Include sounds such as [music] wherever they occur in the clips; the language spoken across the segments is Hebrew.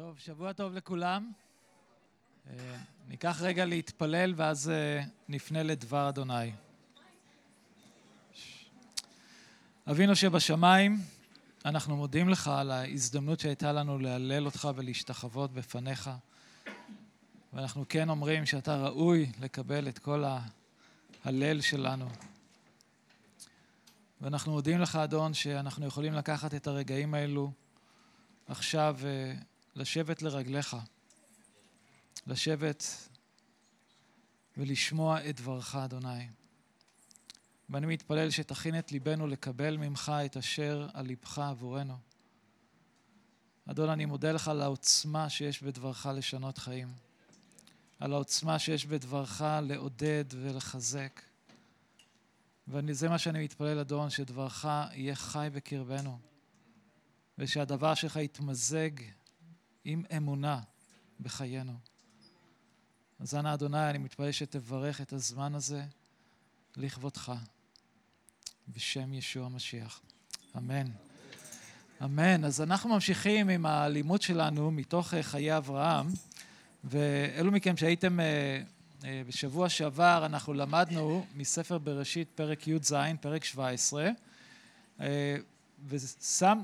טוב, שבוע טוב לכולם. אה, ניקח רגע להתפלל ואז אה, נפנה לדבר אדוני. אבינו שבשמיים, אנחנו מודים לך על ההזדמנות שהייתה לנו להלל אותך ולהשתחוות בפניך. ואנחנו כן אומרים שאתה ראוי לקבל את כל ההלל שלנו. ואנחנו מודים לך, אדון, שאנחנו יכולים לקחת את הרגעים האלו עכשיו אה, לשבת לרגליך, לשבת ולשמוע את דברך, אדוני. ואני מתפלל שתכין את ליבנו לקבל ממך את אשר על ליבך עבורנו. אדון, אני מודה לך על העוצמה שיש בדברך לשנות חיים, על העוצמה שיש בדברך לעודד ולחזק. וזה מה שאני מתפלל, אדון, שדברך יהיה חי בקרבנו, ושהדבר שלך יתמזג עם אמונה בחיינו. אז אנא אדוני, אני מתפלל שתברך את הזמן הזה לכבודך, בשם ישוע המשיח. אמן. אמן. אז אנחנו ממשיכים עם הלימוד שלנו מתוך אה, חיי אברהם, ואלו מכם שהייתם אה, אה, בשבוע שעבר, אנחנו למדנו מספר בראשית, פרק י"ז, פרק 17, ושם,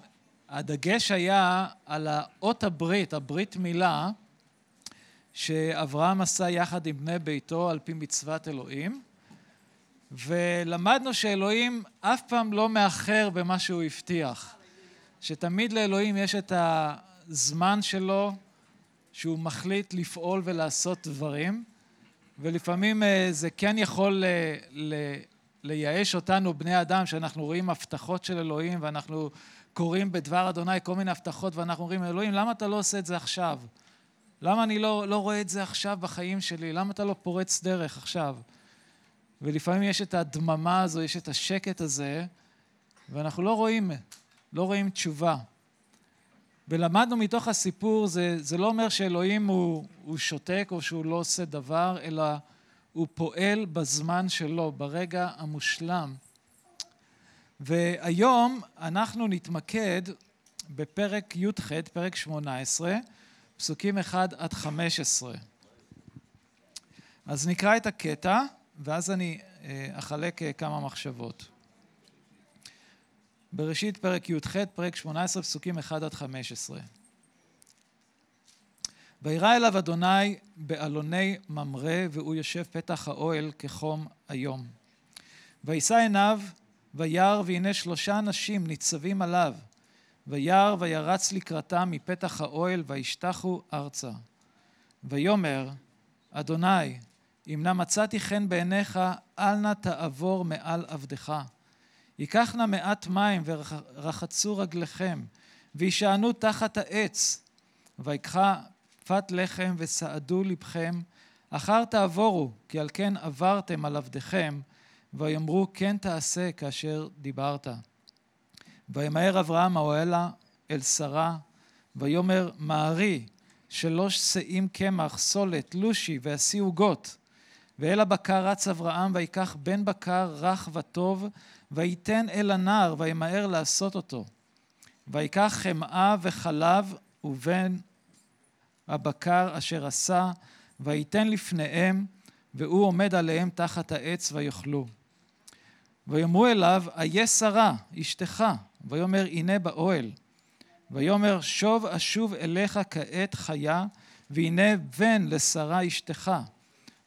הדגש היה על האות הברית, הברית מילה, שאברהם עשה יחד עם בני ביתו על פי מצוות אלוהים, ולמדנו שאלוהים אף פעם לא מאחר במה שהוא הבטיח, שתמיד לאלוהים יש את הזמן שלו, שהוא מחליט לפעול ולעשות דברים, ולפעמים אה, זה כן יכול אה, לייאש אותנו, בני אדם, שאנחנו רואים הבטחות של אלוהים ואנחנו קוראים בדבר אדוני כל מיני הבטחות ואנחנו אומרים, אלוהים, למה אתה לא עושה את זה עכשיו? למה אני לא, לא רואה את זה עכשיו בחיים שלי? למה אתה לא פורץ דרך עכשיו? ולפעמים יש את הדממה הזו, יש את השקט הזה, ואנחנו לא רואים, לא רואים תשובה. ולמדנו מתוך הסיפור, זה, זה לא אומר שאלוהים הוא, הוא שותק או שהוא לא עושה דבר, אלא הוא פועל בזמן שלו, ברגע המושלם. והיום אנחנו נתמקד בפרק י"ח, פרק 18, פסוקים 1 עד 15. אז נקרא את הקטע, ואז אני אה, אחלק אה, כמה מחשבות. בראשית פרק י"ח, פרק 18, פסוקים 1 עד 15. וירא אליו אדוני באלוני ממרא, והוא יושב פתח האוהל כחום היום. וישא עיניו וירא והנה שלושה אנשים ניצבים עליו. וירא וירץ לקראתם מפתח האוהל וישתחו ארצה. ויאמר אדוני אם נא מצאתי חן בעיניך אל נא תעבור מעל עבדך. ייקח נא מעט מים ורחצו רגליכם וישענו תחת העץ ויקחה פת לחם וסעדו לבכם אחר תעבורו כי על כן עברתם על עבדכם ויאמרו כן תעשה כאשר דיברת. וימהר אברהם האוהלה אל שרה, ויאמר מהרי שלוש שאים קמח, סולת, לושי ועשי עוגות. ואל הבקר רץ אברהם ויקח בן בקר רך וטוב, וייתן אל הנער וימהר לעשות אותו. ויקח חמאה וחלב ובן הבקר אשר עשה, וייתן לפניהם, והוא עומד עליהם תחת העץ ויאכלו. ויאמרו אליו, איה שרה, אשתך, ויאמר, הנה באוהל. ויאמר, שוב אשוב אליך כעת חיה, והנה בן לשרה אשתך.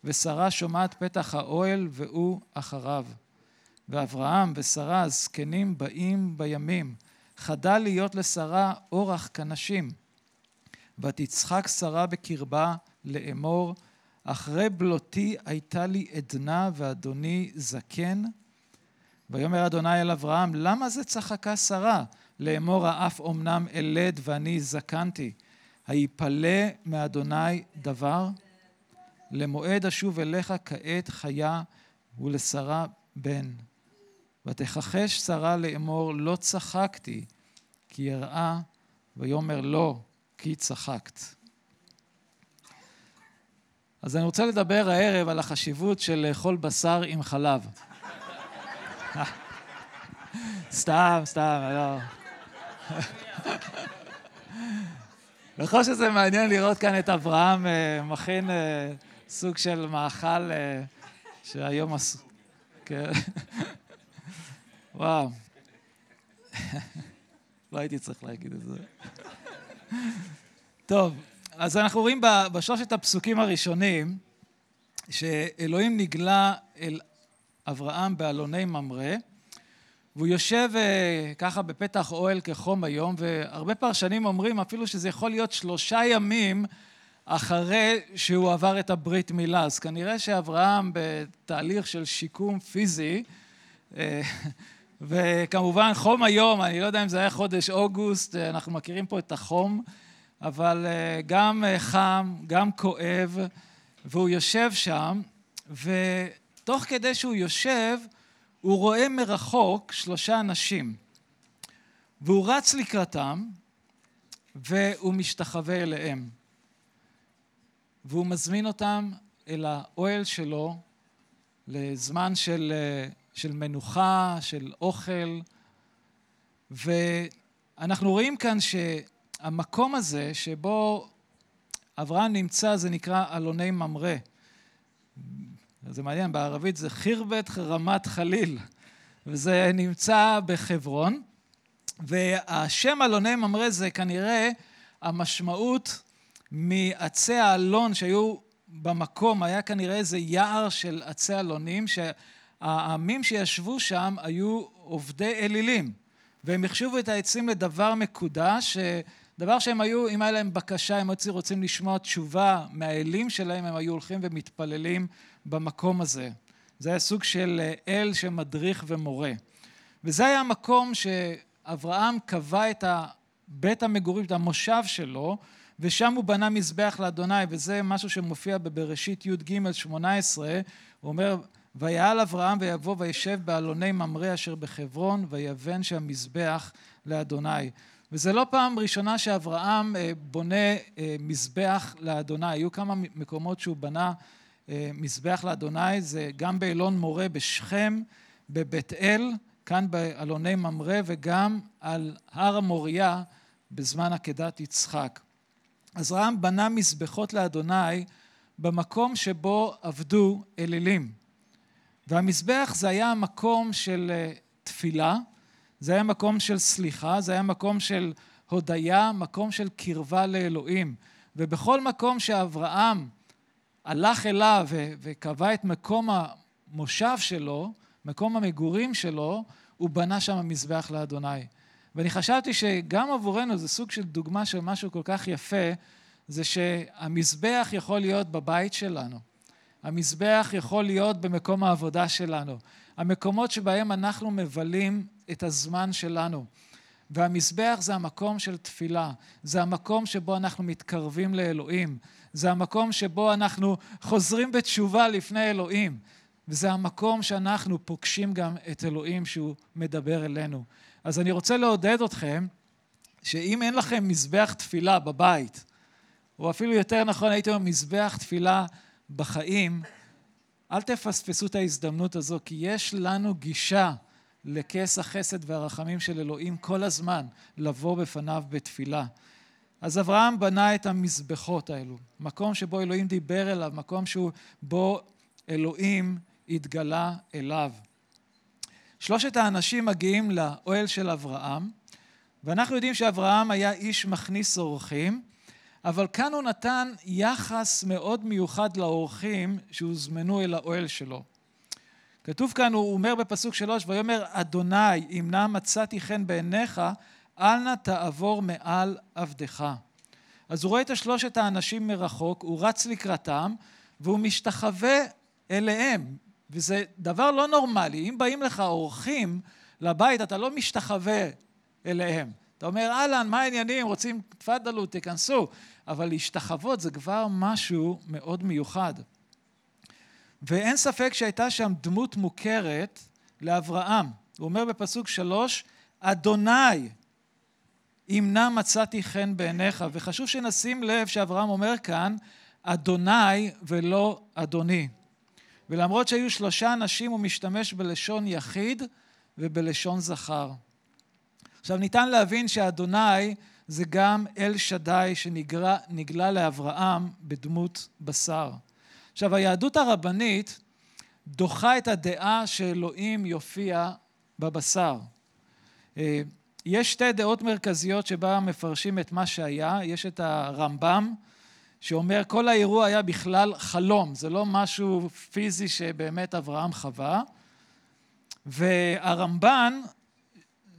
ושרה שומעת פתח האוהל, והוא אחריו. ואברהם ושרה הזקנים באים בימים, חדל להיות לשרה אורח כנשים. ותצחק שרה בקרבה לאמור, אחרי בלותי הייתה לי עדנה ואדוני זקן, ויאמר אדוני אל אברהם, למה זה צחקה שרה? לאמור האף אמנם אלד ואני זקנתי. היפלא מאדוני דבר? למועד אשוב אליך כעת חיה ולשרה בן. ותכחש שרה לאמור לא צחקתי כי יראה ויאמר לא כי צחקת. אז אני רוצה לדבר הערב על החשיבות של לאכול בשר עם חלב. סתם, סתם, לא. בכל שזה מעניין לראות כאן את אברהם אה, מכין אה, סוג של מאכל אה, שהיום עשו. כן. וואו. לא הייתי צריך להגיד את זה. טוב, אז אנחנו רואים בשלושת הפסוקים הראשונים שאלוהים נגלה אל אברהם באלוני ממרא, והוא יושב אה, ככה בפתח אוהל כחום היום, והרבה פרשנים אומרים אפילו שזה יכול להיות שלושה ימים אחרי שהוא עבר את הברית מילה. אז כנראה שאברהם בתהליך של שיקום פיזי, אה, וכמובן חום היום, אני לא יודע אם זה היה חודש אוגוסט, אנחנו מכירים פה את החום, אבל גם חם, גם כואב, והוא יושב שם, ותוך כדי שהוא יושב, הוא רואה מרחוק שלושה אנשים, והוא רץ לקראתם, והוא משתחווה אליהם. והוא מזמין אותם אל האוהל שלו לזמן של, של מנוחה, של אוכל, ואנחנו רואים כאן שהמקום הזה שבו אברהם נמצא זה נקרא אלוני ממרא. זה מעניין, בערבית זה חירבת רמת חליל, וזה נמצא בחברון. והשם אלוני ממרא זה כנראה המשמעות מעצי האלון שהיו במקום, היה כנראה איזה יער של עצי אלונים, שהעמים שישבו שם היו עובדי אלילים, והם החשיבו את העצים לדבר מקודש, דבר שהם היו, אם היה להם בקשה, הם היו רוצים לשמוע תשובה מהאלים שלהם, הם היו הולכים ומתפללים במקום הזה. זה היה סוג של אה, אל שמדריך ומורה. וזה היה המקום שאברהם קבע את בית המגורים, את המושב שלו, ושם הוא בנה מזבח לאדוני, וזה משהו שמופיע בבראשית י"ג 18, הוא אומר, ויעל אברהם ויבוא וישב באלוני ממרא אשר בחברון, ויבן שם מזבח לאדוני. וזה לא פעם ראשונה שאברהם אה, בונה אה, מזבח לאדוני, היו כמה מקומות שהוא בנה אה, מזבח לאדוני, זה גם באלון מורה בשכם, בבית אל, כאן באלוני ממרא, וגם על הר המוריה בזמן עקדת יצחק. אז רם בנה מזבחות לאדוני במקום שבו עבדו אלילים. והמזבח זה היה המקום של תפילה, זה היה מקום של סליחה, זה היה מקום של הודיה, מקום של קרבה לאלוהים. ובכל מקום שאברהם הלך אליו וקבע את מקום המושב שלו, מקום המגורים שלו, הוא בנה שם מזבח לאדוני. ואני חשבתי שגם עבורנו זה סוג של דוגמה של משהו כל כך יפה, זה שהמזבח יכול להיות בבית שלנו. המזבח יכול להיות במקום העבודה שלנו. המקומות שבהם אנחנו מבלים את הזמן שלנו. והמזבח זה המקום של תפילה, זה המקום שבו אנחנו מתקרבים לאלוהים, זה המקום שבו אנחנו חוזרים בתשובה לפני אלוהים, וזה המקום שאנחנו פוגשים גם את אלוהים שהוא מדבר אלינו. אז אני רוצה לעודד אתכם, שאם אין לכם מזבח תפילה בבית, או אפילו יותר נכון הייתי אומר מזבח תפילה בחיים, אל תפספסו את ההזדמנות הזו, כי יש לנו גישה לכס החסד והרחמים של אלוהים כל הזמן, לבוא בפניו בתפילה. אז אברהם בנה את המזבחות האלו, מקום שבו אלוהים דיבר אליו, מקום שבו אלוהים התגלה אליו. שלושת האנשים מגיעים לאוהל של אברהם, ואנחנו יודעים שאברהם היה איש מכניס אורחים, אבל כאן הוא נתן יחס מאוד מיוחד לאורחים שהוזמנו אל האוהל שלו. כתוב כאן, הוא אומר בפסוק שלוש, ויאמר אדוני אם נא מצאתי חן בעיניך, אל נא תעבור מעל עבדך. אז הוא רואה את השלושת האנשים מרחוק, הוא רץ לקראתם, והוא משתחווה אליהם. וזה דבר לא נורמלי. אם באים לך אורחים לבית, אתה לא משתחווה אליהם. אתה אומר, אהלן, מה העניינים? רוצים, תפאדלו, תיכנסו. אבל להשתחוות זה כבר משהו מאוד מיוחד. ואין ספק שהייתה שם דמות מוכרת לאברהם. הוא אומר בפסוק שלוש, אדוני, אם נא מצאתי חן בעיניך. וחשוב שנשים לב שאברהם אומר כאן, אדוני ולא אדוני. ולמרות שהיו שלושה אנשים, הוא משתמש בלשון יחיד ובלשון זכר. עכשיו, ניתן להבין שאדוני זה גם אל שדי שנגלה לאברהם בדמות בשר. עכשיו, היהדות הרבנית דוחה את הדעה שאלוהים יופיע בבשר. אה, יש שתי דעות מרכזיות שבה מפרשים את מה שהיה. יש את הרמב"ם, שאומר כל האירוע היה בכלל חלום, זה לא משהו פיזי שבאמת אברהם חווה. והרמב"ן,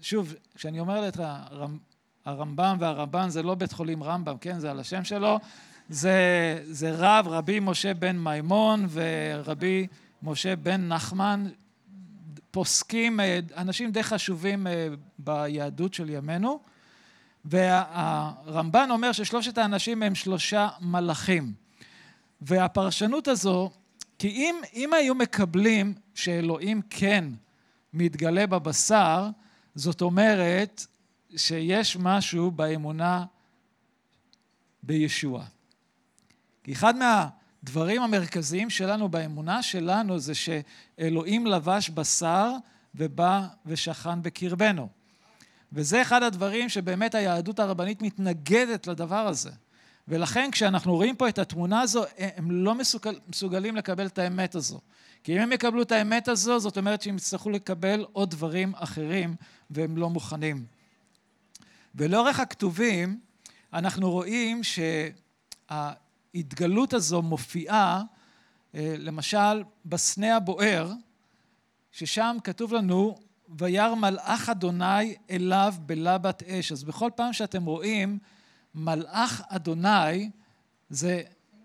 שוב, כשאני אומר לך, הרמב"ם והרמב"ן זה לא בית חולים רמב"ם, כן? זה על השם שלו. זה, זה רב, רבי משה בן מימון ורבי משה בן נחמן, פוסקים, אנשים די חשובים אה, ביהדות של ימינו. והרמב"ן אומר ששלושת האנשים הם שלושה מלאכים. והפרשנות הזו, כי אם, אם היו מקבלים שאלוהים כן מתגלה בבשר, זאת אומרת שיש משהו באמונה בישוע. כי אחד מהדברים המרכזיים שלנו באמונה שלנו זה שאלוהים לבש בשר ובא ושכן בקרבנו. וזה אחד הדברים שבאמת היהדות הרבנית מתנגדת לדבר הזה. ולכן כשאנחנו רואים פה את התמונה הזו, הם לא מסוגל, מסוגלים לקבל את האמת הזו. כי אם הם יקבלו את האמת הזו, זאת אומרת שהם יצטרכו לקבל עוד דברים אחרים, והם לא מוכנים. ולאורך הכתובים, אנחנו רואים שההתגלות הזו מופיעה, אה, למשל, בסנה הבוער, ששם כתוב לנו, וירא מלאך אדוני אליו בלבת אש. אז בכל פעם שאתם רואים מלאך אדוני, זה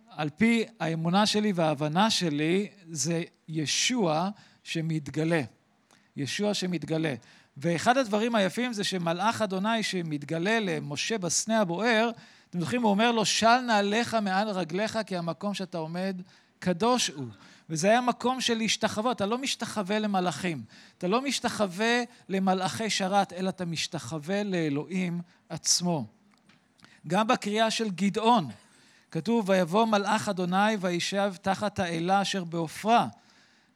על פי האמונה שלי וההבנה שלי, זה ישוע שמתגלה. ישוע שמתגלה. ואחד הדברים היפים זה שמלאך אדוני שמתגלה למשה בסנה הבוער, אתם זוכרים, הוא אומר לו, של נעליך מעל רגליך, כי המקום שאתה עומד קדוש הוא. וזה היה מקום של להשתחוות, אתה לא משתחווה למלאכים, אתה לא משתחווה למלאכי שרת, אלא אתה משתחווה לאלוהים עצמו. גם בקריאה של גדעון, כתוב, ויבוא מלאך אדוני וישב תחת האלה אשר בעופרה.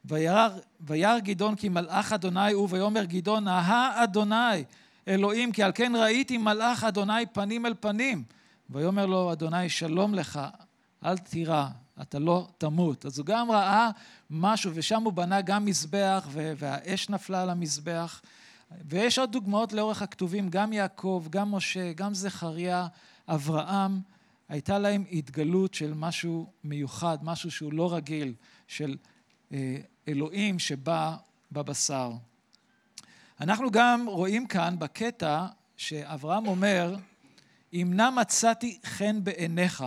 וירא גדעון כי מלאך אדוני הוא, ויאמר גדעון, אהה אדוני אלוהים, כי על כן ראיתי מלאך אדוני פנים אל פנים. ויאמר לו אדוני שלום לך, אל תירא, אתה לא תמות. אז הוא גם ראה משהו, ושם הוא בנה גם מזבח, והאש נפלה על המזבח. ויש עוד דוגמאות לאורך הכתובים, גם יעקב, גם משה, גם זכריה, אברהם, הייתה להם התגלות של משהו מיוחד, משהו שהוא לא רגיל, של אה, אלוהים שבא בבשר. אנחנו גם רואים כאן בקטע שאברהם אומר, אם נא מצאתי חן בעיניך.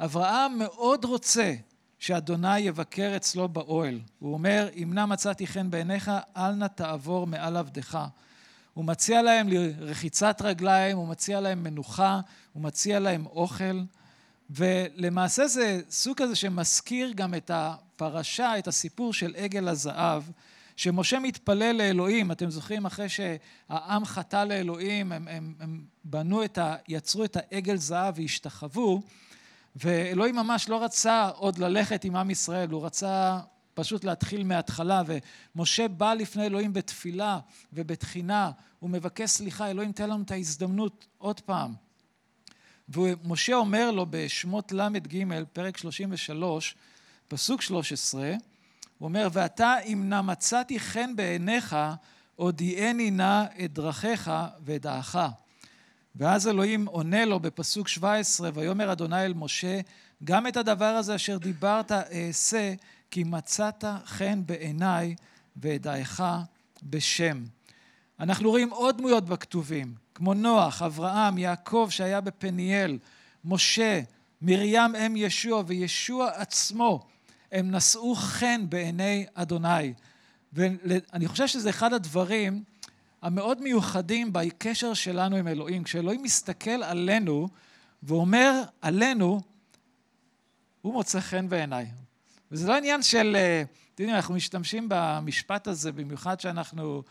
אברהם מאוד רוצה שאדוני יבקר אצלו באוהל. הוא אומר, אם נא מצאתי חן בעיניך, אל נא תעבור מעל עבדך. הוא מציע להם רחיצת רגליים, הוא מציע להם מנוחה, הוא מציע להם אוכל, ולמעשה זה סוג כזה שמזכיר גם את הפרשה, את הסיפור של עגל הזהב, שמשה מתפלל לאלוהים, אתם זוכרים אחרי שהעם חטא לאלוהים, הם, הם, הם בנו את ה... יצרו את העגל זהב והשתחוו, ואלוהים ממש לא רצה עוד ללכת עם עם ישראל, הוא רצה פשוט להתחיל מההתחלה, ומשה בא לפני אלוהים בתפילה ובתחינה, הוא מבקש סליחה, אלוהים תן לנו את ההזדמנות עוד פעם. ומשה אומר לו בשמות ל"ג, פרק 33, פסוק 13, הוא אומר, ואתה אם נא מצאתי חן בעיניך, הודיעני נא את דרכיך ואת דעך. ואז אלוהים עונה לו בפסוק 17, ויאמר אדוני אל משה, גם את הדבר הזה אשר דיברת אעשה, כי מצאת חן בעיניי ואדעך בשם. אנחנו רואים עוד דמויות בכתובים, כמו נוח, אברהם, יעקב שהיה בפניאל, משה, מרים אם ישוע וישוע עצמו, הם נשאו חן בעיני אדוני. ואני חושב שזה אחד הדברים המאוד מיוחדים בקשר שלנו עם אלוהים. כשאלוהים מסתכל עלינו ואומר עלינו, הוא מוצא חן בעיניי. וזה לא עניין של, אה, אתם יודעים, אנחנו משתמשים במשפט הזה, במיוחד שאנחנו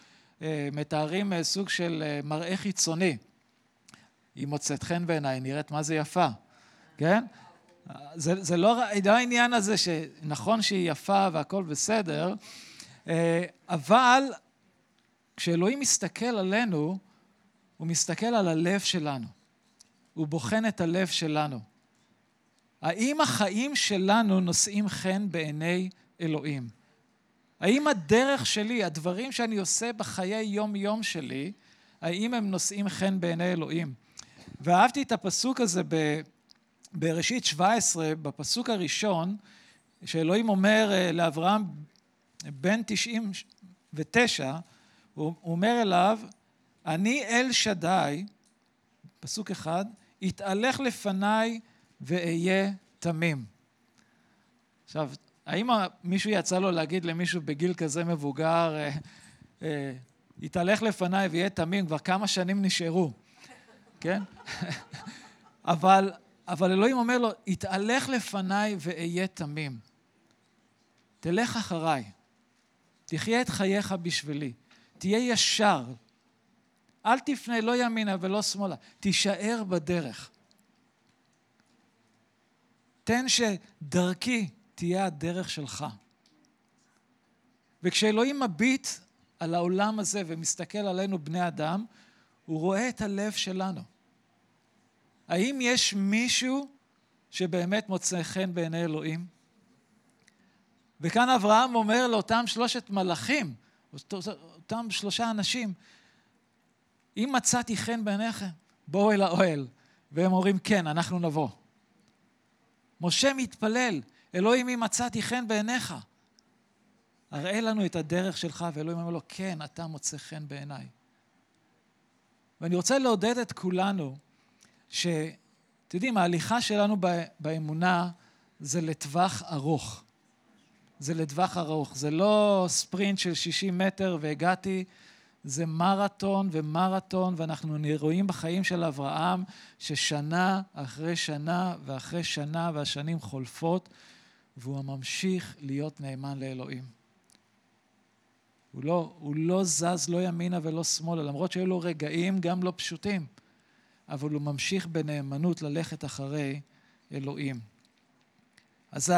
אה, מתארים אה, סוג של מראה חיצוני. היא מוצאת חן בעיניי, נראית מה זה יפה, כן? זה, זה לא, לא העניין הזה שנכון שהיא יפה והכל בסדר, אבל כשאלוהים מסתכל עלינו, הוא מסתכל על הלב שלנו. הוא בוחן את הלב שלנו. האם החיים שלנו נושאים חן בעיני אלוהים? האם הדרך שלי, הדברים שאני עושה בחיי יום-יום שלי, האם הם נושאים חן בעיני אלוהים? ואהבתי את הפסוק הזה ב, בראשית 17, בפסוק הראשון, שאלוהים אומר אה, לאברהם, בן 99, הוא אומר אליו, אני אל שדי, פסוק אחד, יתהלך לפניי ואהיה תמים. עכשיו, האם מישהו יצא לו להגיד למישהו בגיל כזה מבוגר, אה, אה, יתהלך לפניי ויהיה תמים, כבר כמה שנים נשארו, כן? [laughs] אבל, אבל אלוהים אומר לו, יתהלך לפניי ואהיה תמים. תלך אחריי, תחיה את חייך בשבילי, תהיה ישר, אל תפנה לא ימינה ולא שמאלה, תישאר בדרך. תן שדרכי תהיה הדרך שלך. וכשאלוהים מביט על העולם הזה ומסתכל עלינו בני אדם, הוא רואה את הלב שלנו. האם יש מישהו שבאמת מוצא חן בעיני אלוהים? וכאן אברהם אומר לאותם שלושת מלאכים, אותם שלושה אנשים, אם מצאתי חן בעיניכם, בואו אל האוהל. והם אומרים, כן, אנחנו נבוא. משה מתפלל, אלוהים, אם מצאתי חן בעיניך, הראה לנו את הדרך שלך, ואלוהים אומר לו, כן, אתה מוצא חן בעיניי. ואני רוצה לעודד את כולנו, שאתם יודעים, ההליכה שלנו באמונה זה לטווח ארוך. זה לטווח ארוך, זה לא ספרינט של 60 מטר והגעתי, זה מרתון ומרתון, ואנחנו רואים בחיים של אברהם ששנה אחרי שנה ואחרי שנה והשנים חולפות, והוא ממשיך להיות נאמן לאלוהים. הוא לא, הוא לא זז לא ימינה ולא שמאלה, למרות שהיו לו רגעים גם לא פשוטים, אבל הוא ממשיך בנאמנות ללכת אחרי אלוהים. אז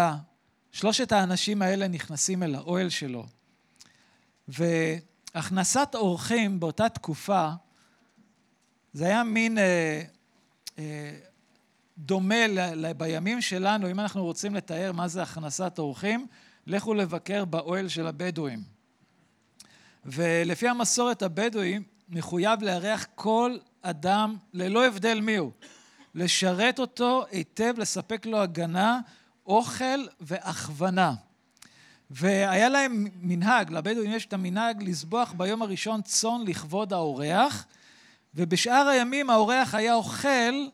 שלושת האנשים האלה נכנסים אל האוהל שלו, והכנסת אורחים באותה תקופה, זה היה מין אה, אה, דומה ל, ל, בימים שלנו, אם אנחנו רוצים לתאר מה זה הכנסת אורחים, לכו לבקר באוהל של הבדואים. ולפי המסורת הבדואית, מחויב לארח כל אדם ללא הבדל מיהו, לשרת אותו היטב, לספק לו הגנה, אוכל והכוונה. והיה להם מנהג, לבדואים יש את המנהג לזבוח ביום הראשון צאן לכבוד האורח, ובשאר הימים האורח היה אוכל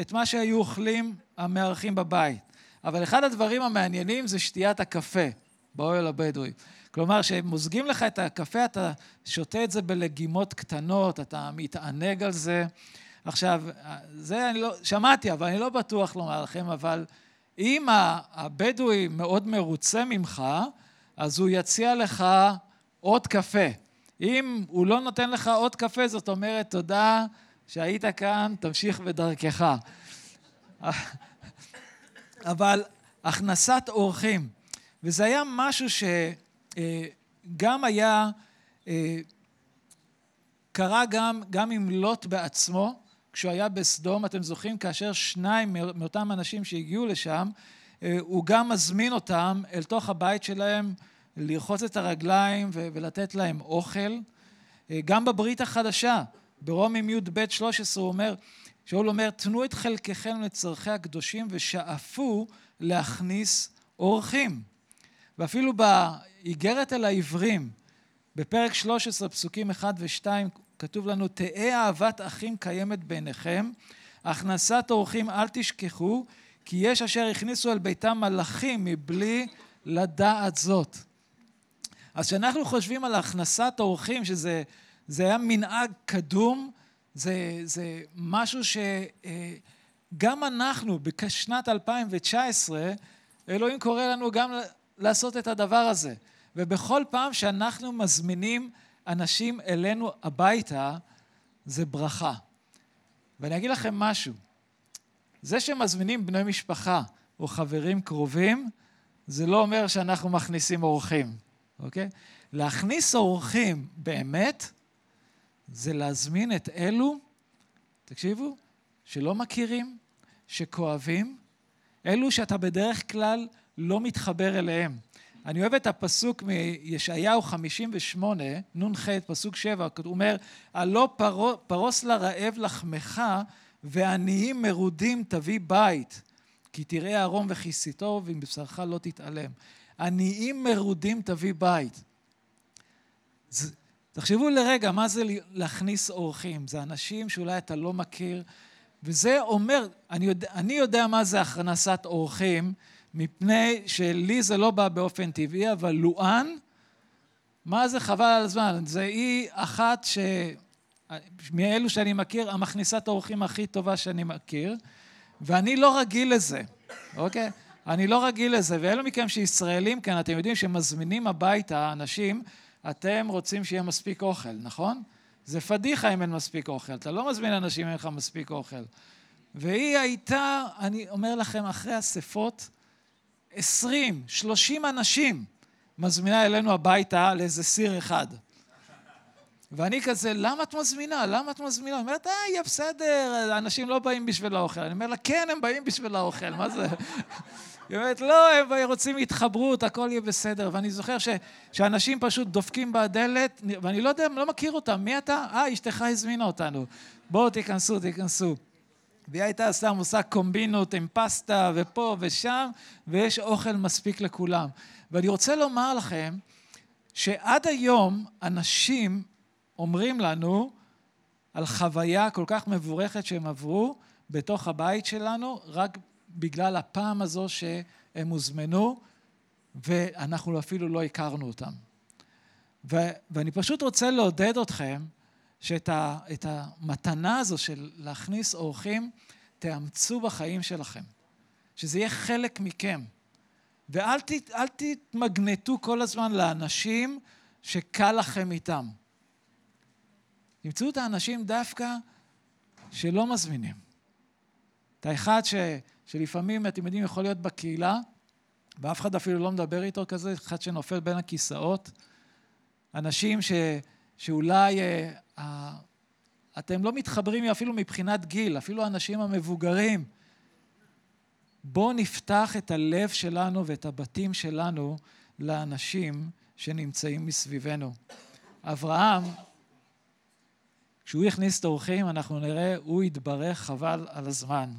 את מה שהיו אוכלים המארחים בבית. אבל אחד הדברים המעניינים זה שתיית הקפה באוהל הבדואי. כלומר, כשמוזגים לך את הקפה, אתה שותה את זה בלגימות קטנות, אתה מתענג על זה. עכשיו, זה אני לא, שמעתי, אבל אני לא בטוח לומר לכם, אבל אם הבדואי מאוד מרוצה ממך, אז הוא יציע לך עוד קפה. אם הוא לא נותן לך עוד קפה, זאת אומרת, תודה שהיית כאן, תמשיך בדרכך. אבל הכנסת אורחים, וזה היה משהו שגם היה, קרה גם, גם עם לוט בעצמו, כשהוא היה בסדום, אתם זוכרים, כאשר שניים מאותם אנשים שהגיעו לשם, הוא גם מזמין אותם אל תוך הבית שלהם, לרחוץ את הרגליים ולתת להם אוכל. גם בברית החדשה, ברומים י"ב 13 הוא אומר, שאול אומר, תנו את חלקכם לצורכי הקדושים ושאפו להכניס אורחים. ואפילו באיגרת אל העברים, בפרק 13, פסוקים 1 ו-2, כתוב לנו, תהא אהבת אחים קיימת ביניכם, הכנסת אורחים אל תשכחו, כי יש אשר הכניסו אל ביתם מלאכים מבלי לדעת זאת. אז כשאנחנו חושבים על הכנסת אורחים, שזה היה מנהג קדום, זה, זה משהו שגם אנחנו, בשנת 2019, אלוהים קורא לנו גם לעשות את הדבר הזה. ובכל פעם שאנחנו מזמינים אנשים אלינו הביתה, זה ברכה. ואני אגיד לכם משהו, זה שמזמינים בני משפחה או חברים קרובים, זה לא אומר שאנחנו מכניסים אורחים, אוקיי? להכניס אורחים באמת, זה להזמין את אלו תקשיבו, שלא מכירים, שכואבים, אלו שאתה בדרך כלל לא מתחבר אליהם. אני אוהב את הפסוק מישעיהו 58, נ"ח, פסוק 7, הוא אומר, הלא פרוס לרעב לחמך, ועניים מרודים תביא בית, כי תראה ערום וכיסיתו, ועם בשרך לא תתעלם. עניים מרודים תביא בית. זה, תחשבו לרגע, מה זה להכניס אורחים? זה אנשים שאולי אתה לא מכיר, וזה אומר, אני יודע, אני יודע מה זה הכנסת אורחים, מפני שלי זה לא בא באופן טבעי, אבל לואן, מה זה חבל על הזמן? זה היא אחת ש... מאלו שאני מכיר, המכניסת האורחים הכי טובה שאני מכיר, ואני לא רגיל לזה, אוקיי? אני לא רגיל לזה, ואלו מכם שישראלים כאן, אתם יודעים שמזמינים הביתה אנשים, אתם רוצים שיהיה מספיק אוכל, נכון? זה פדיחה אם אין מספיק אוכל. אתה לא מזמין אנשים אם אין לך מספיק אוכל. והיא הייתה, אני אומר לכם, אחרי אספות, עשרים, שלושים אנשים מזמינה אלינו הביתה לאיזה סיר אחד. ואני כזה, למה את מזמינה? למה את מזמינה? היא אומרת, אה, יהיה בסדר, אנשים לא באים בשביל האוכל. אני אומר לה, כן, הם באים בשביל האוכל, מה זה? [laughs] היא אומרת, לא, הם רוצים התחברות, הכל יהיה בסדר. ואני זוכר ש, שאנשים פשוט דופקים בדלת, ואני לא יודע, לא מכיר אותם, מי אתה? אה, אשתך הזמינה אותנו. בואו, תיכנסו, תיכנסו. והיא הייתה סתם עושה קומבינות עם פסטה ופה ושם, ויש אוכל מספיק לכולם. ואני רוצה לומר לכם, שעד היום אנשים אומרים לנו על חוויה כל כך מבורכת שהם עברו בתוך הבית שלנו, רק בגלל הפעם הזו שהם הוזמנו, ואנחנו אפילו לא הכרנו אותם. ו- ואני פשוט רוצה לעודד אתכם שאת ה- המתנה הזו של להכניס אורחים, תאמצו בחיים שלכם. שזה יהיה חלק מכם. ואל ת, תתמגנטו כל הזמן לאנשים שקל לכם איתם. תמצאו את האנשים דווקא שלא מזמינים. את האחד ש, שלפעמים, אתם יודעים, יכול להיות בקהילה, ואף אחד אפילו לא מדבר איתו כזה, אחד שנופל בין הכיסאות. אנשים ש, שאולי אה, אתם לא מתחברים אפילו מבחינת גיל, אפילו האנשים המבוגרים. בואו נפתח את הלב שלנו ואת הבתים שלנו לאנשים שנמצאים מסביבנו. אברהם, כשהוא הכניס את האורחים, אנחנו נראה, הוא יתברך חבל על הזמן.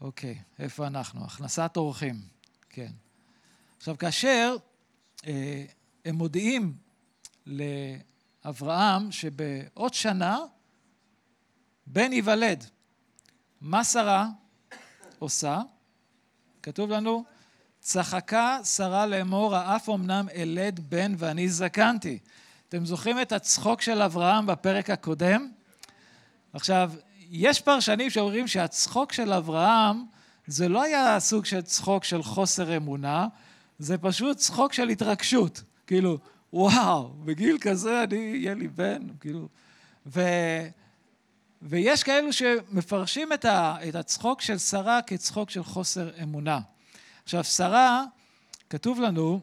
אוקיי, איפה אנחנו? הכנסת אורחים, כן. עכשיו, כאשר אה, הם מודיעים לאברהם שבעוד שנה בן ייוולד, מה שרה עושה? כתוב לנו, צחקה שרה לאמור, האף אמנם אלד בן ואני זקנתי. אתם זוכרים את הצחוק של אברהם בפרק הקודם? עכשיו, יש פרשנים שאומרים שהצחוק של אברהם זה לא היה סוג של צחוק של חוסר אמונה, זה פשוט צחוק של התרגשות. כאילו, וואו, בגיל כזה אני, יהיה לי בן, כאילו... ו, ויש כאלו שמפרשים את, ה, את הצחוק של שרה כצחוק של חוסר אמונה. עכשיו, שרה, כתוב לנו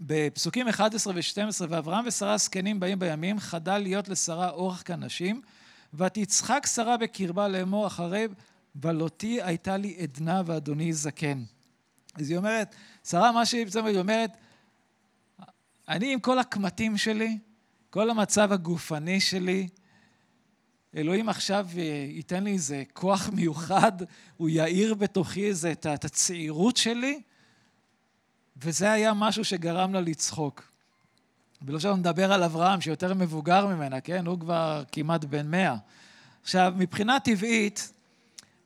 בפסוקים 11 ו-12, ואברהם ושרה זקנים באים בימים, חדל להיות לשרה אורך כנשים, ותצחק שרה בקרבה לאמור אחרי, ולותי הייתה לי עדנה ואדוני זקן. אז היא אומרת, שרה, מה שהיא היא אומרת, אני עם כל הקמטים שלי, כל המצב הגופני שלי, אלוהים עכשיו אה, ייתן לי איזה כוח מיוחד, הוא יאיר בתוכי איזה, את, הצעירות שלי, וזה היה משהו שגרם לה לצחוק. ולא שלא נדבר על אברהם, שיותר מבוגר ממנה, כן? הוא כבר כמעט בן מאה. עכשיו, מבחינה טבעית,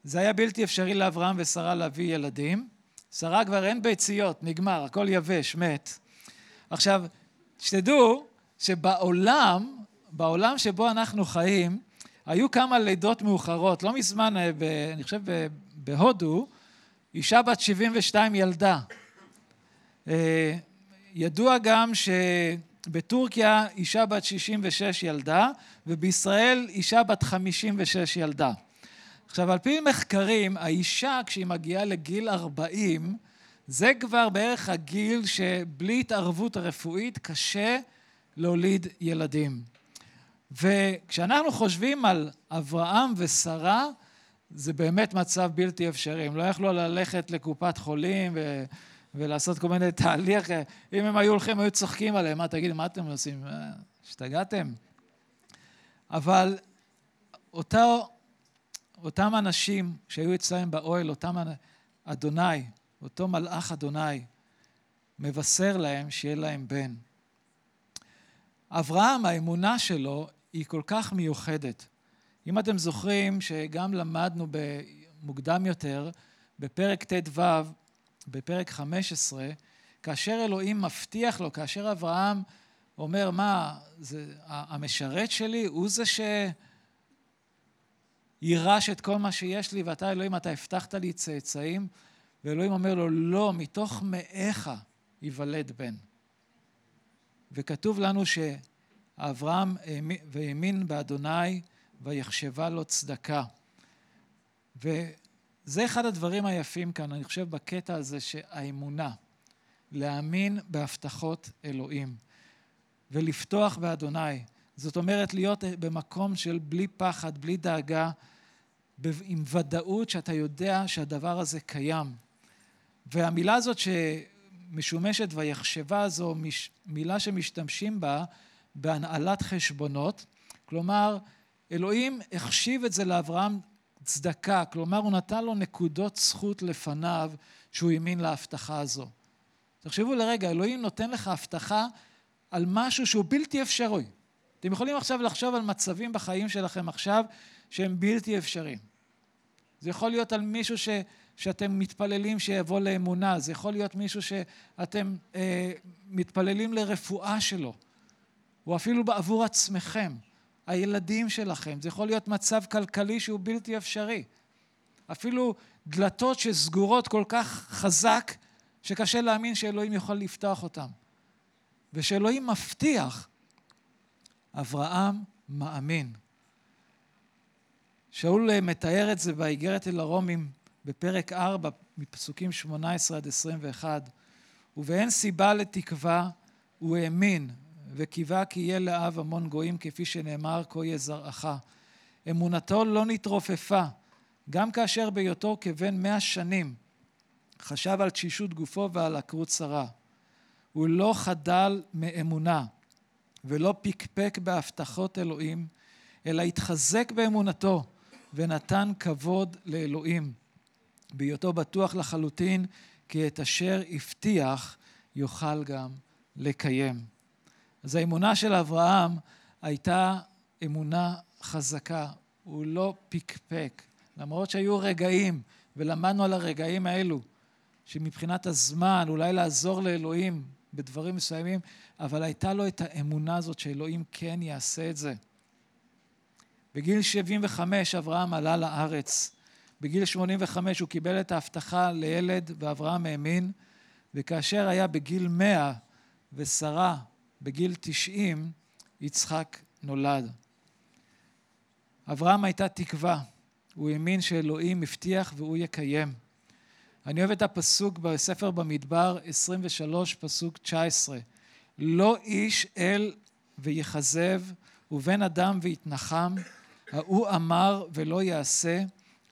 זה היה בלתי אפשרי לאברהם ושרה להביא ילדים. שרה כבר אין ביציות, נגמר, הכל יבש, מת. עכשיו, שתדעו שבעולם, בעולם שבו אנחנו חיים, היו כמה לידות מאוחרות. לא מזמן, אה, ב, אני חושב בהודו, אישה בת 72 ילדה. אה, ידוע גם שבטורקיה אישה בת 66 ילדה, ובישראל אישה בת 56 ילדה. עכשיו, על פי מחקרים, האישה, כשהיא מגיעה לגיל 40, זה כבר בערך הגיל שבלי התערבות הרפואית קשה להוליד ילדים. וכשאנחנו חושבים על אברהם ושרה, זה באמת מצב בלתי אפשרי. הם לא יכלו ללכת לקופת חולים ו... ולעשות כל מיני תהליך. אם הם היו הולכים, היו צוחקים עליהם. מה, תגידו, מה אתם עושים? השתגעתם? אבל אותו, אותם אנשים שהיו אצלם באוהל, אותם אדוני, אותו מלאך אדוני, מבשר להם שיהיה להם בן. אברהם, האמונה שלו היא כל כך מיוחדת. אם אתם זוכרים שגם למדנו מוקדם יותר, בפרק ט"ו, בפרק 15, כאשר אלוהים מבטיח לו, כאשר אברהם אומר, מה, זה, המשרת שלי הוא זה שיירש את כל מה שיש לי, ואתה אלוהים, אתה הבטחת לי צאצאים, ואלוהים אומר לו, לא, מתוך מאיך ייוולד בן. וכתוב לנו שאברהם והאמין באדוני ויחשבה לו צדקה. וזה אחד הדברים היפים כאן, אני חושב, בקטע הזה, שהאמונה, להאמין בהבטחות אלוהים ולפתוח באדוני, זאת אומרת להיות במקום של בלי פחד, בלי דאגה, עם ודאות שאתה יודע שהדבר הזה קיים. והמילה הזאת שמשומשת ויחשבה זו מילה שמשתמשים בה בהנהלת חשבונות, כלומר אלוהים החשיב את זה לאברהם צדקה, כלומר הוא נתן לו נקודות זכות לפניו שהוא האמין להבטחה הזו. תחשבו לרגע, אלוהים נותן לך הבטחה על משהו שהוא בלתי אפשרי. אתם יכולים עכשיו לחשוב על מצבים בחיים שלכם עכשיו שהם בלתי אפשריים. זה יכול להיות על מישהו ש, שאתם מתפללים שיבוא לאמונה, זה יכול להיות מישהו שאתם אה, מתפללים לרפואה שלו, או אפילו בעבור עצמכם. הילדים שלכם, זה יכול להיות מצב כלכלי שהוא בלתי אפשרי. אפילו דלתות שסגורות כל כך חזק, שקשה להאמין שאלוהים יכול לפתוח אותן. ושאלוהים מבטיח, אברהם מאמין. שאול מתאר את זה באיגרת אל הרומים בפרק 4, מפסוקים 18 עד 21, ובאין סיבה לתקווה, הוא האמין וקיווה כי יהיה לאב המון גויים, כפי שנאמר, כה יהיה זרעך. אמונתו לא נתרופפה, גם כאשר בהיותו כבן מאה שנים חשב על תשישות גופו ועל עקרות שרה. הוא לא חדל מאמונה ולא פקפק בהבטחות אלוהים, אלא התחזק באמונתו ונתן כבוד לאלוהים, בהיותו בטוח לחלוטין כי את אשר הבטיח יוכל גם לקיים. אז האמונה של אברהם הייתה אמונה חזקה, הוא לא פקפק. למרות שהיו רגעים, ולמדנו על הרגעים האלו, שמבחינת הזמן, אולי לעזור לאלוהים בדברים מסוימים, אבל הייתה לו את האמונה הזאת שאלוהים כן יעשה את זה. בגיל 75 אברהם עלה לארץ. בגיל 85 הוא קיבל את ההבטחה לילד, ואברהם האמין, וכאשר היה בגיל 100 ושרה בגיל 90 יצחק נולד. אברהם הייתה תקווה, הוא האמין שאלוהים הבטיח והוא יקיים. אני אוהב את הפסוק בספר במדבר 23, פסוק 19. לא איש אל ויכזב, ובן אדם ויתנחם, ההוא אמר ולא יעשה,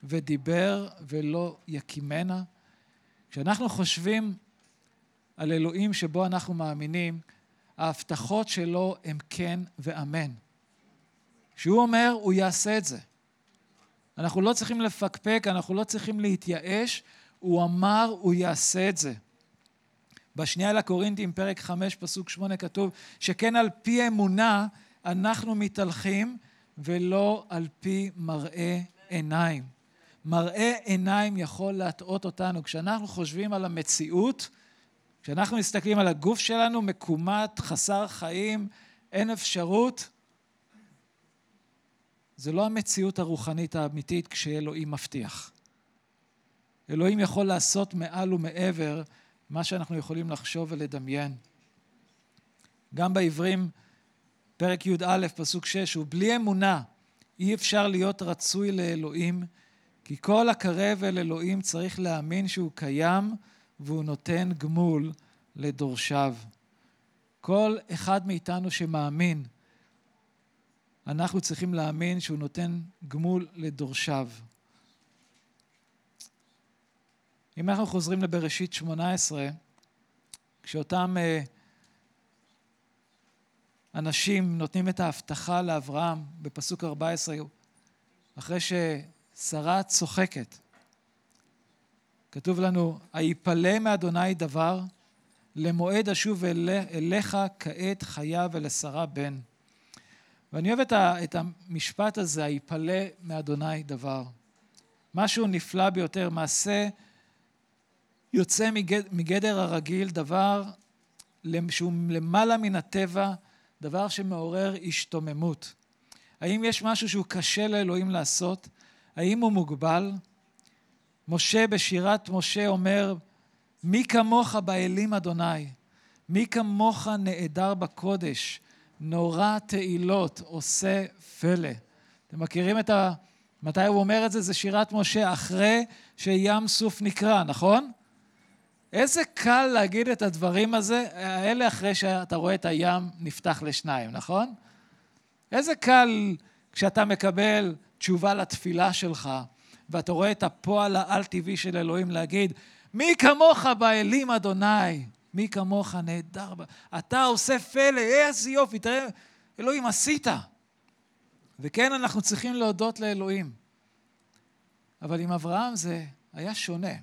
ודיבר ולא יקימנה. כשאנחנו חושבים על אלוהים שבו אנחנו מאמינים, ההבטחות שלו הן כן ואמן. כשהוא אומר, הוא יעשה את זה. אנחנו לא צריכים לפקפק, אנחנו לא צריכים להתייאש, הוא אמר, הוא יעשה את זה. בשנייה לקורינטים, פרק 5, פסוק 8, כתוב שכן על פי אמונה אנחנו מתהלכים ולא על פי מראה עיניים. מראה עיניים יכול להטעות אותנו. כשאנחנו חושבים על המציאות, כשאנחנו מסתכלים על הגוף שלנו, מקומט, חסר חיים, אין אפשרות, זה לא המציאות הרוחנית האמיתית כשאלוהים מבטיח. אלוהים יכול לעשות מעל ומעבר מה שאנחנו יכולים לחשוב ולדמיין. גם בעברים, פרק י"א, פסוק 6, ובלי אמונה אי אפשר להיות רצוי לאלוהים, כי כל הקרב אל אלוהים צריך להאמין שהוא קיים והוא נותן גמול לדורשיו. כל אחד מאיתנו שמאמין, אנחנו צריכים להאמין שהוא נותן גמול לדורשיו. אם אנחנו חוזרים לבראשית 18, כשאותם אה, אנשים נותנים את ההבטחה לאברהם בפסוק 14, אחרי ששרה צוחקת, כתוב לנו, היפלא מאדוני דבר, למועד אשוב אליך כעת חיה ולשרה בן. ואני אוהב את המשפט הזה, היפלא מאדוני דבר. משהו נפלא ביותר, מעשה יוצא מגדר הרגיל, דבר שהוא למעלה מן הטבע, דבר שמעורר השתוממות. האם יש משהו שהוא קשה לאלוהים לעשות? האם הוא מוגבל? משה בשירת משה אומר, מי כמוך באלים אדוני? מי כמוך נעדר בקודש? נורא תהילות עושה פלא. אתם מכירים את ה... מתי הוא אומר את זה? זה שירת משה אחרי שים סוף נקרא, נכון? איזה קל להגיד את הדברים הזה, האלה אחרי שאתה רואה את הים נפתח לשניים, נכון? איזה קל כשאתה מקבל תשובה לתפילה שלך, ואתה רואה את הפועל העל-טבעי של אלוהים להגיד, מי כמוך באלים אדוני, מי כמוך נהדר, אתה עושה פלא, איזה יופי, תראה, אלוהים עשית. וכן, אנחנו צריכים להודות לאלוהים. אבל עם אברהם זה היה שונה.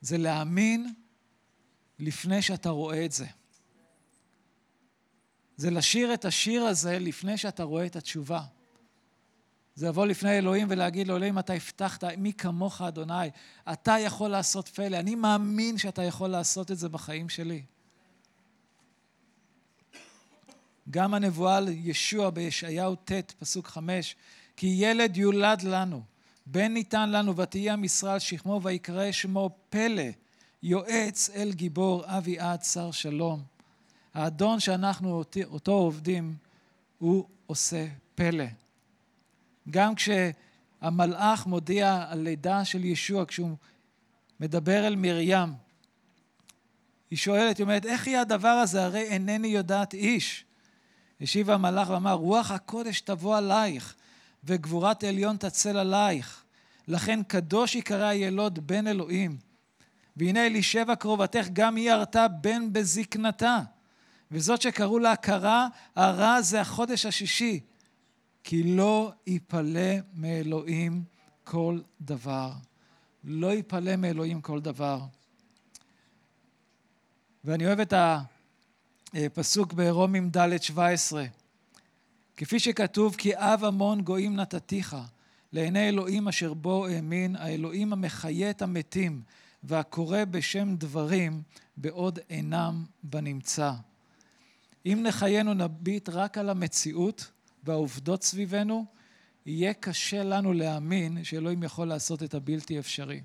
זה להאמין לפני שאתה רואה את זה. זה לשיר את השיר הזה לפני שאתה רואה את התשובה. זה לבוא לפני אלוהים ולהגיד לו, אלוהים, אתה הבטחת, מי כמוך, אדוני, אתה יכול לעשות פלא, אני מאמין שאתה יכול לעשות את זה בחיים שלי. גם הנבואה על ישוע בישעיהו ט', פסוק חמש, כי ילד יולד לנו, בן ניתן לנו, ותהיה על שכמו, ויקרא שמו פלא, יועץ אל גיבור, אבי עד שר שלום. האדון שאנחנו אותו עובדים, הוא עושה פלא. גם כשהמלאך מודיע על לידה של ישוע, כשהוא מדבר אל מרים, היא שואלת, היא אומרת, איך יהיה הדבר הזה? הרי אינני יודעת איש. השיב המלאך ואמר, רוח הקודש תבוא עלייך, וגבורת עליון תצל עלייך. לכן קדוש יקרא הילוד בן אלוהים. והנה אלישבע קרובתך, גם היא הרתה בן בזקנתה. וזאת שקראו לה הכרה, הרע זה החודש השישי. כי לא יפלא מאלוהים כל דבר. לא יפלא מאלוהים כל דבר. ואני אוהב את הפסוק ברומים ד' 17. כפי שכתוב, כי אב המון גויים נתתיך, לעיני אלוהים אשר בו האמין, האלוהים המחיה את המתים, והקורא בשם דברים, בעוד אינם בנמצא. אם נחיינו נביט רק על המציאות, והעובדות סביבנו, יהיה קשה לנו להאמין שאלוהים יכול לעשות את הבלתי אפשרי.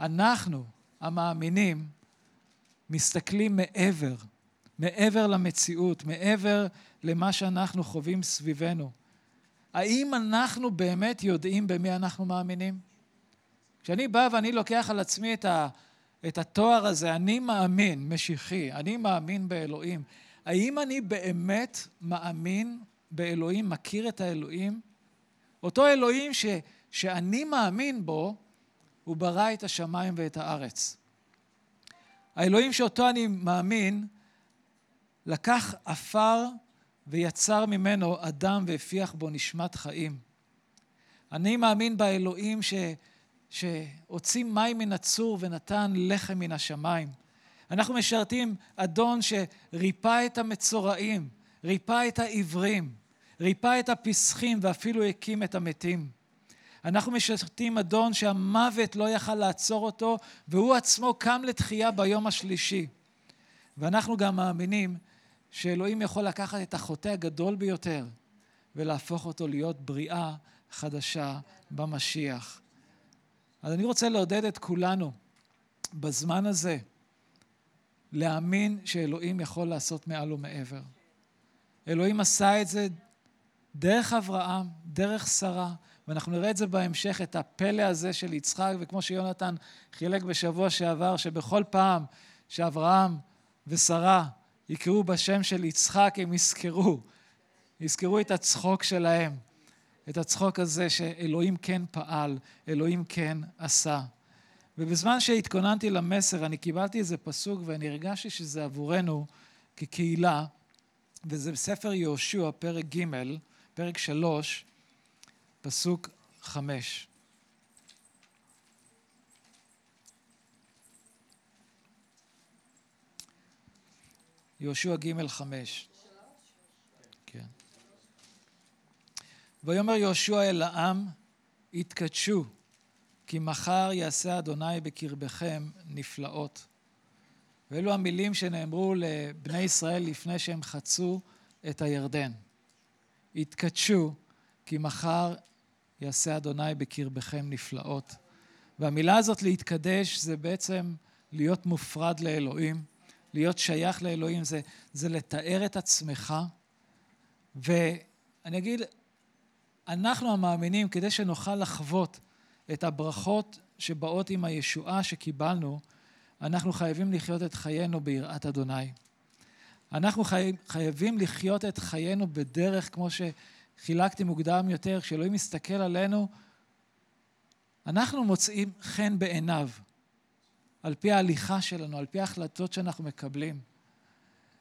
אנחנו, המאמינים, מסתכלים מעבר, מעבר למציאות, מעבר למה שאנחנו חווים סביבנו. האם אנחנו באמת יודעים במי אנחנו מאמינים? כשאני בא ואני לוקח על עצמי את, ה, את התואר הזה, אני מאמין, משיחי, אני מאמין באלוהים, האם אני באמת מאמין באלוהים, מכיר את האלוהים, אותו אלוהים ש, שאני מאמין בו, הוא ברא את השמיים ואת הארץ. האלוהים שאותו אני מאמין, לקח עפר ויצר ממנו אדם והפיח בו נשמת חיים. אני מאמין באלוהים ש, שהוציא מים מן הצור ונתן לחם מן השמיים. אנחנו משרתים אדון שריפא את המצורעים, ריפא את העיוורים, ריפא את הפסחים ואפילו הקים את המתים. אנחנו משרתים אדון שהמוות לא יכל לעצור אותו, והוא עצמו קם לתחייה ביום השלישי. ואנחנו גם מאמינים שאלוהים יכול לקחת את החוטא הגדול ביותר ולהפוך אותו להיות בריאה חדשה במשיח. אז אני רוצה לעודד את כולנו בזמן הזה להאמין שאלוהים יכול לעשות מעל ומעבר. אלוהים עשה את זה דרך אברהם, דרך שרה, ואנחנו נראה את זה בהמשך, את הפלא הזה של יצחק, וכמו שיונתן חילק בשבוע שעבר, שבכל פעם שאברהם ושרה יקראו בשם של יצחק, הם יזכרו, יזכרו את הצחוק שלהם, את הצחוק הזה שאלוהים כן פעל, אלוהים כן עשה. ובזמן שהתכוננתי למסר, אני קיבלתי איזה פסוק ואני הרגשתי שזה עבורנו כקהילה, וזה בספר יהושע, פרק ג', פרק שלוש, פסוק חמש. יהושע ג' חמש. כן. ויאמר יהושע אל העם, התקדשו, כי מחר יעשה אדוני בקרבכם נפלאות. ואלו המילים שנאמרו לבני ישראל לפני שהם חצו את הירדן. התקדשו, כי מחר יעשה אדוני בקרבכם נפלאות. והמילה הזאת להתקדש זה בעצם להיות מופרד לאלוהים, להיות שייך לאלוהים, זה, זה לתאר את עצמך. ואני אגיד, אנחנו המאמינים, כדי שנוכל לחוות את הברכות שבאות עם הישועה שקיבלנו, אנחנו חייבים לחיות את חיינו ביראת אדוני. אנחנו חי... חייבים לחיות את חיינו בדרך, כמו שחילקתי מוקדם יותר, כשאלוהים מסתכל עלינו, אנחנו מוצאים חן בעיניו, על פי ההליכה שלנו, על פי ההחלטות שאנחנו מקבלים.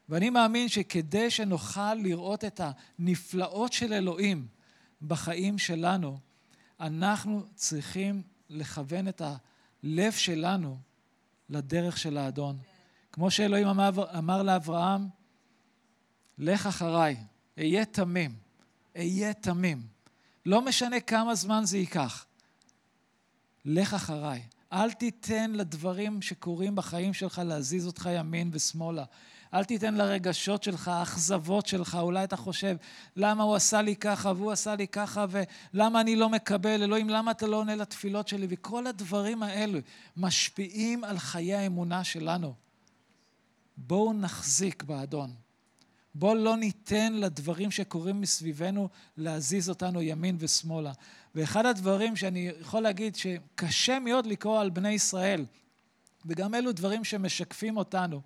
ואני מאמין שכדי שנוכל לראות את הנפלאות של אלוהים בחיים שלנו, אנחנו צריכים לכוון את הלב שלנו לדרך של האדון. כמו שאלוהים אמר, אמר לאברהם, לך אחריי, אהיה תמים, אהיה תמים. לא משנה כמה זמן זה ייקח. לך אחריי. אל תיתן לדברים שקורים בחיים שלך להזיז אותך ימין ושמאלה. אל תיתן לרגשות שלך, האכזבות שלך, אולי אתה חושב, למה הוא עשה לי ככה והוא עשה לי ככה, ולמה אני לא מקבל, אלוהים, למה אתה לא עונה לתפילות שלי? וכל הדברים האלו משפיעים על חיי האמונה שלנו. בואו נחזיק באדון. בואו לא ניתן לדברים שקורים מסביבנו להזיז אותנו ימין ושמאלה. ואחד הדברים שאני יכול להגיד שקשה מאוד לקרוא על בני ישראל, וגם אלו דברים שמשקפים אותנו,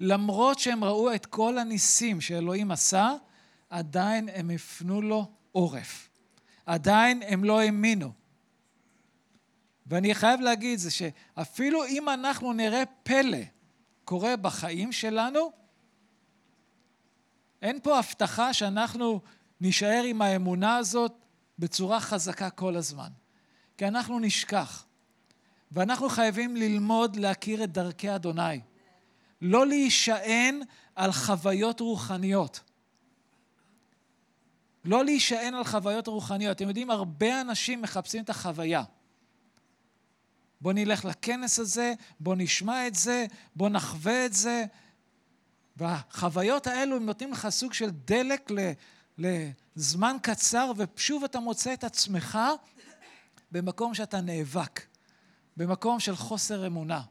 למרות שהם ראו את כל הניסים שאלוהים עשה, עדיין הם הפנו לו עורף. עדיין הם לא האמינו. ואני חייב להגיד זה שאפילו אם אנחנו נראה פלא קורה בחיים שלנו, אין פה הבטחה שאנחנו נישאר עם האמונה הזאת בצורה חזקה כל הזמן. כי אנחנו נשכח. ואנחנו חייבים ללמוד להכיר את דרכי אדוני. לא להישען על חוויות רוחניות. לא להישען על חוויות רוחניות. אתם יודעים, הרבה אנשים מחפשים את החוויה. בוא נלך לכנס הזה, בוא נשמע את זה, בוא נחווה את זה. והחוויות האלו הם נותנים לך סוג של דלק לזמן קצר, ושוב אתה מוצא את עצמך במקום שאתה נאבק, במקום של חוסר אמונה.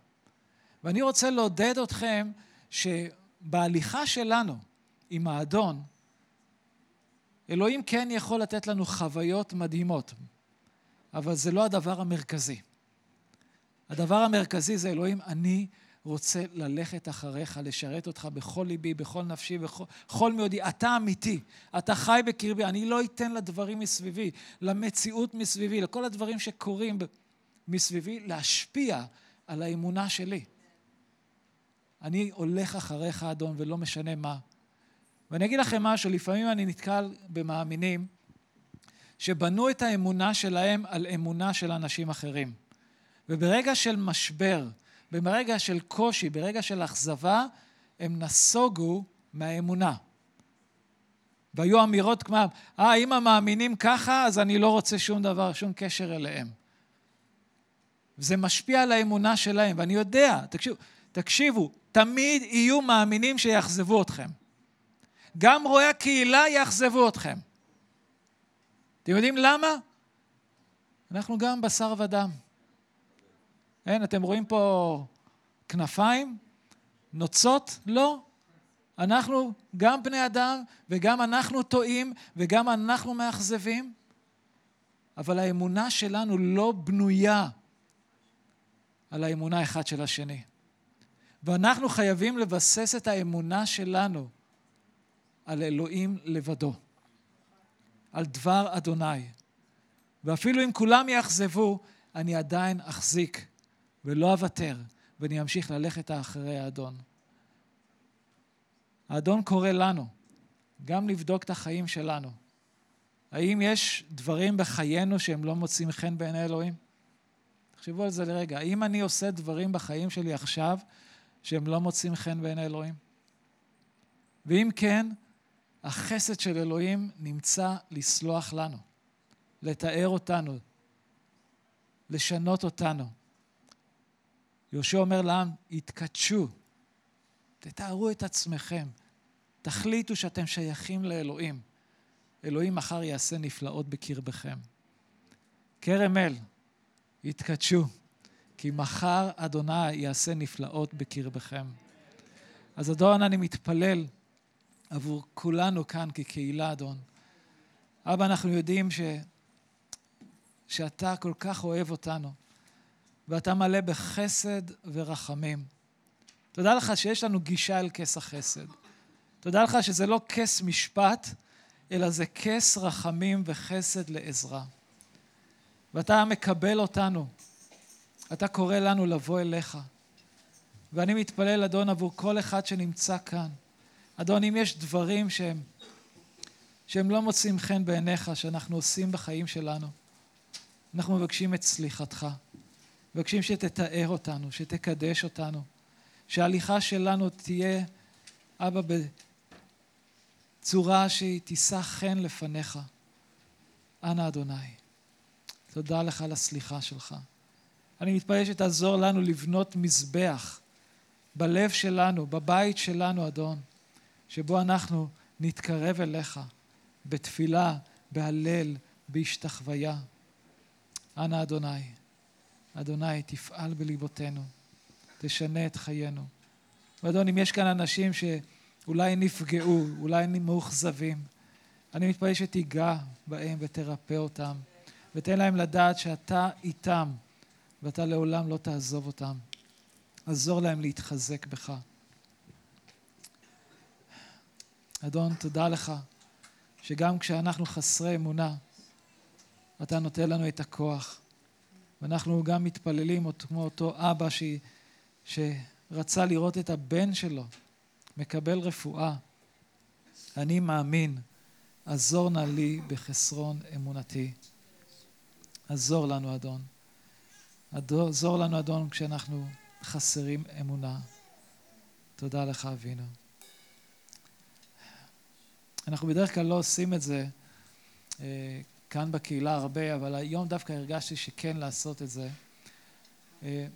ואני רוצה לעודד אתכם שבהליכה שלנו עם האדון, אלוהים כן יכול לתת לנו חוויות מדהימות, אבל זה לא הדבר המרכזי. הדבר המרכזי זה אלוהים, אני רוצה ללכת אחריך, לשרת אותך בכל ליבי, בכל נפשי, בכל מאודי. אתה אמיתי, אתה חי בקרבי, אני לא אתן לדברים מסביבי, למציאות מסביבי, לכל הדברים שקורים מסביבי, להשפיע על האמונה שלי. אני הולך אחריך, אדון, ולא משנה מה. ואני אגיד לכם משהו, לפעמים אני נתקל במאמינים שבנו את האמונה שלהם על אמונה של אנשים אחרים. וברגע של משבר, ברגע של קושי, ברגע של אכזבה, הם נסוגו מהאמונה. והיו אמירות כמו, אה, אם המאמינים ככה, אז אני לא רוצה שום דבר, שום קשר אליהם. זה משפיע על האמונה שלהם, ואני יודע, תקשיבו, תקשיבו, תמיד יהיו מאמינים שיאכזבו אתכם. גם רואי הקהילה יאכזבו אתכם. אתם יודעים למה? אנחנו גם בשר ודם. אין, אתם רואים פה כנפיים? נוצות? לא. אנחנו גם בני אדם, וגם אנחנו טועים, וגם אנחנו מאכזבים, אבל האמונה שלנו לא בנויה על האמונה אחד של השני. ואנחנו חייבים לבסס את האמונה שלנו על אלוהים לבדו, על דבר אדוני. ואפילו אם כולם יאכזבו, אני עדיין אחזיק ולא אוותר, ואני אמשיך ללכת אחרי האדון. האדון קורא לנו גם לבדוק את החיים שלנו. האם יש דברים בחיינו שהם לא מוצאים חן בעיני אלוהים? תחשבו על זה לרגע. האם אני עושה דברים בחיים שלי עכשיו שהם לא מוצאים חן בעיני אלוהים? ואם כן, החסד של אלוהים נמצא לסלוח לנו, לתאר אותנו, לשנות אותנו. יהושע אומר לעם, התקדשו, תתארו את עצמכם, תחליטו שאתם שייכים לאלוהים. אלוהים מחר יעשה נפלאות בקרבכם. כרם אל, התקדשו, כי מחר אדוני יעשה נפלאות בקרבכם. אז אדון, אני מתפלל עבור כולנו כאן כקהילה, אדון. אבא, אנחנו יודעים ש... שאתה כל כך אוהב אותנו, ואתה מלא בחסד ורחמים. תודה לך שיש לנו גישה אל כס החסד. תודה לך שזה לא כס משפט, אלא זה כס רחמים וחסד לעזרה. ואתה מקבל אותנו, אתה קורא לנו לבוא אליך. ואני מתפלל, אדון, עבור כל אחד שנמצא כאן. אדון, אם יש דברים שהם, שהם לא מוצאים חן בעיניך, שאנחנו עושים בחיים שלנו, אנחנו מבקשים את סליחתך. מבקשים שתתאר אותנו, שתקדש אותנו, שההליכה שלנו תהיה, אבא, בצורה שהיא תישא חן לפניך. אנא אדוני, תודה לך על הסליחה שלך. אני מתפלל שתעזור לנו לבנות מזבח בלב שלנו, בבית שלנו, אדון, שבו אנחנו נתקרב אליך בתפילה, בהלל, בהשתחוויה. אנא אדוני, אדוני, תפעל בליבותינו, תשנה את חיינו. ואדון, אם יש כאן אנשים שאולי נפגעו, אולי מאוכזבים, אני מתפלל שתיגע בהם ותרפא אותם, ותן להם לדעת שאתה איתם, ואתה לעולם לא תעזוב אותם. עזור להם להתחזק בך. אדון, תודה לך שגם כשאנחנו חסרי אמונה, אתה נותן לנו את הכוח. ואנחנו גם מתפללים כמו אותו אבא ש... שרצה לראות את הבן שלו מקבל רפואה. אני מאמין, עזור נא לי בחסרון אמונתי. עזור לנו, אדון. עזור לנו, אדון, כשאנחנו חסרים אמונה. תודה לך, אבינו. אנחנו בדרך כלל לא עושים את זה אה, כאן בקהילה הרבה, אבל היום דווקא הרגשתי שכן לעשות את זה. אה,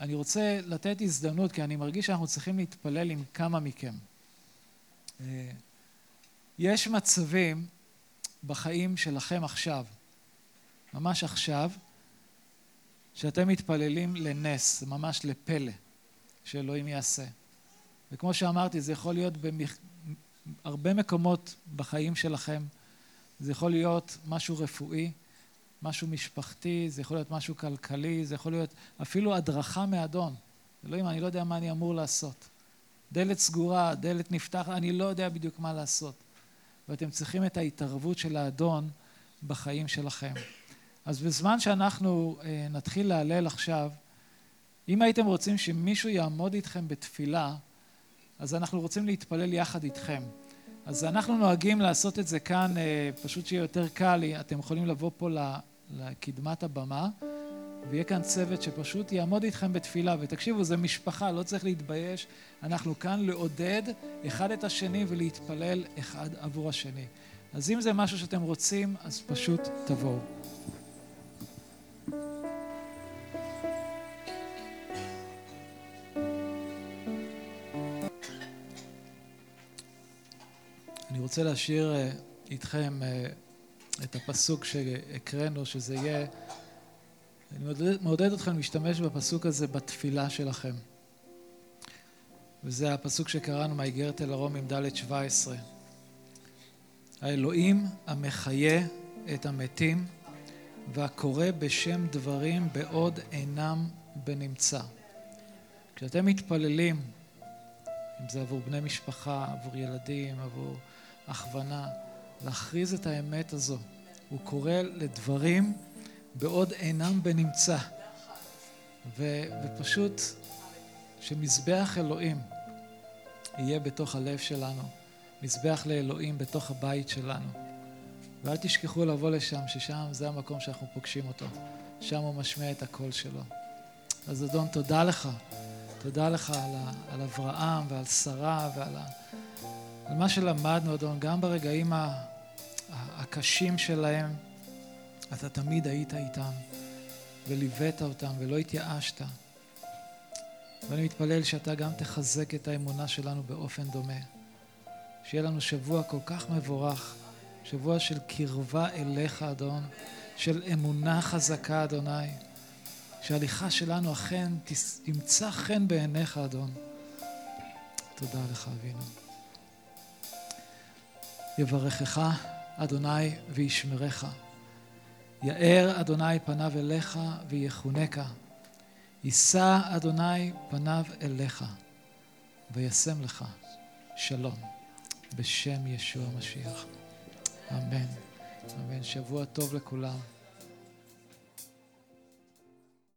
אני רוצה לתת הזדמנות, כי אני מרגיש שאנחנו צריכים להתפלל עם כמה מכם. אה, יש מצבים בחיים שלכם עכשיו, ממש עכשיו, שאתם מתפללים לנס, ממש לפלא שאלוהים יעשה. וכמו שאמרתי, זה יכול להיות בהרבה מקומות בחיים שלכם. זה יכול להיות משהו רפואי, משהו משפחתי, זה יכול להיות משהו כלכלי, זה יכול להיות אפילו הדרכה מאדון. אלוהים, אני לא יודע מה אני אמור לעשות. דלת סגורה, דלת נפתחת, אני לא יודע בדיוק מה לעשות. ואתם צריכים את ההתערבות של האדון בחיים שלכם. אז בזמן שאנחנו אה, נתחיל להלל עכשיו, אם הייתם רוצים שמישהו יעמוד איתכם בתפילה, אז אנחנו רוצים להתפלל יחד איתכם. אז אנחנו נוהגים לעשות את זה כאן, אה, פשוט שיהיה יותר קל, אתם יכולים לבוא פה לקדמת הבמה, ויהיה כאן צוות שפשוט יעמוד איתכם בתפילה. ותקשיבו, זה משפחה, לא צריך להתבייש. אנחנו כאן לעודד אחד את השני ולהתפלל אחד עבור השני. אז אם זה משהו שאתם רוצים, אז פשוט תבואו. רוצה להשאיר אה, איתכם אה, את הפסוק שהקראנו, שזה יהיה... אני מעודד, מעודד אתכם להשתמש בפסוק הזה בתפילה שלכם. וזה הפסוק שקראנו מהאיגרת אל הרומים ד' 17. האלוהים המחיה את המתים והקורא בשם דברים בעוד אינם בנמצא. כשאתם מתפללים, אם זה עבור בני משפחה, עבור ילדים, עבור הכוונה, להכריז את האמת הזו. הוא קורא לדברים בעוד אינם בנמצא. ו, ופשוט שמזבח אלוהים יהיה בתוך הלב שלנו, מזבח לאלוהים בתוך הבית שלנו. ואל תשכחו לבוא לשם, ששם זה המקום שאנחנו פוגשים אותו. שם הוא משמיע את הקול שלו. אז אדון, תודה לך. תודה לך על, על אברהם ועל שרה ועל ה, מה שלמדנו, אדון, גם ברגעים הקשים שלהם, אתה תמיד היית איתם וליווית אותם ולא התייאשת. ואני מתפלל שאתה גם תחזק את האמונה שלנו באופן דומה. שיהיה לנו שבוע כל כך מבורך, שבוע של קרבה אליך, אדון, של אמונה חזקה, אדוני, שההליכה שלנו אכן תמצא חן בעיניך, אדון. תודה לך, אבינו. יברכך אדוני וישמרך. יאר אדוני פניו אליך ויחונקה. יישא אדוני פניו אליך וישם לך שלום בשם ישוע המשיח. אמן. אמן. שבוע טוב לכולם.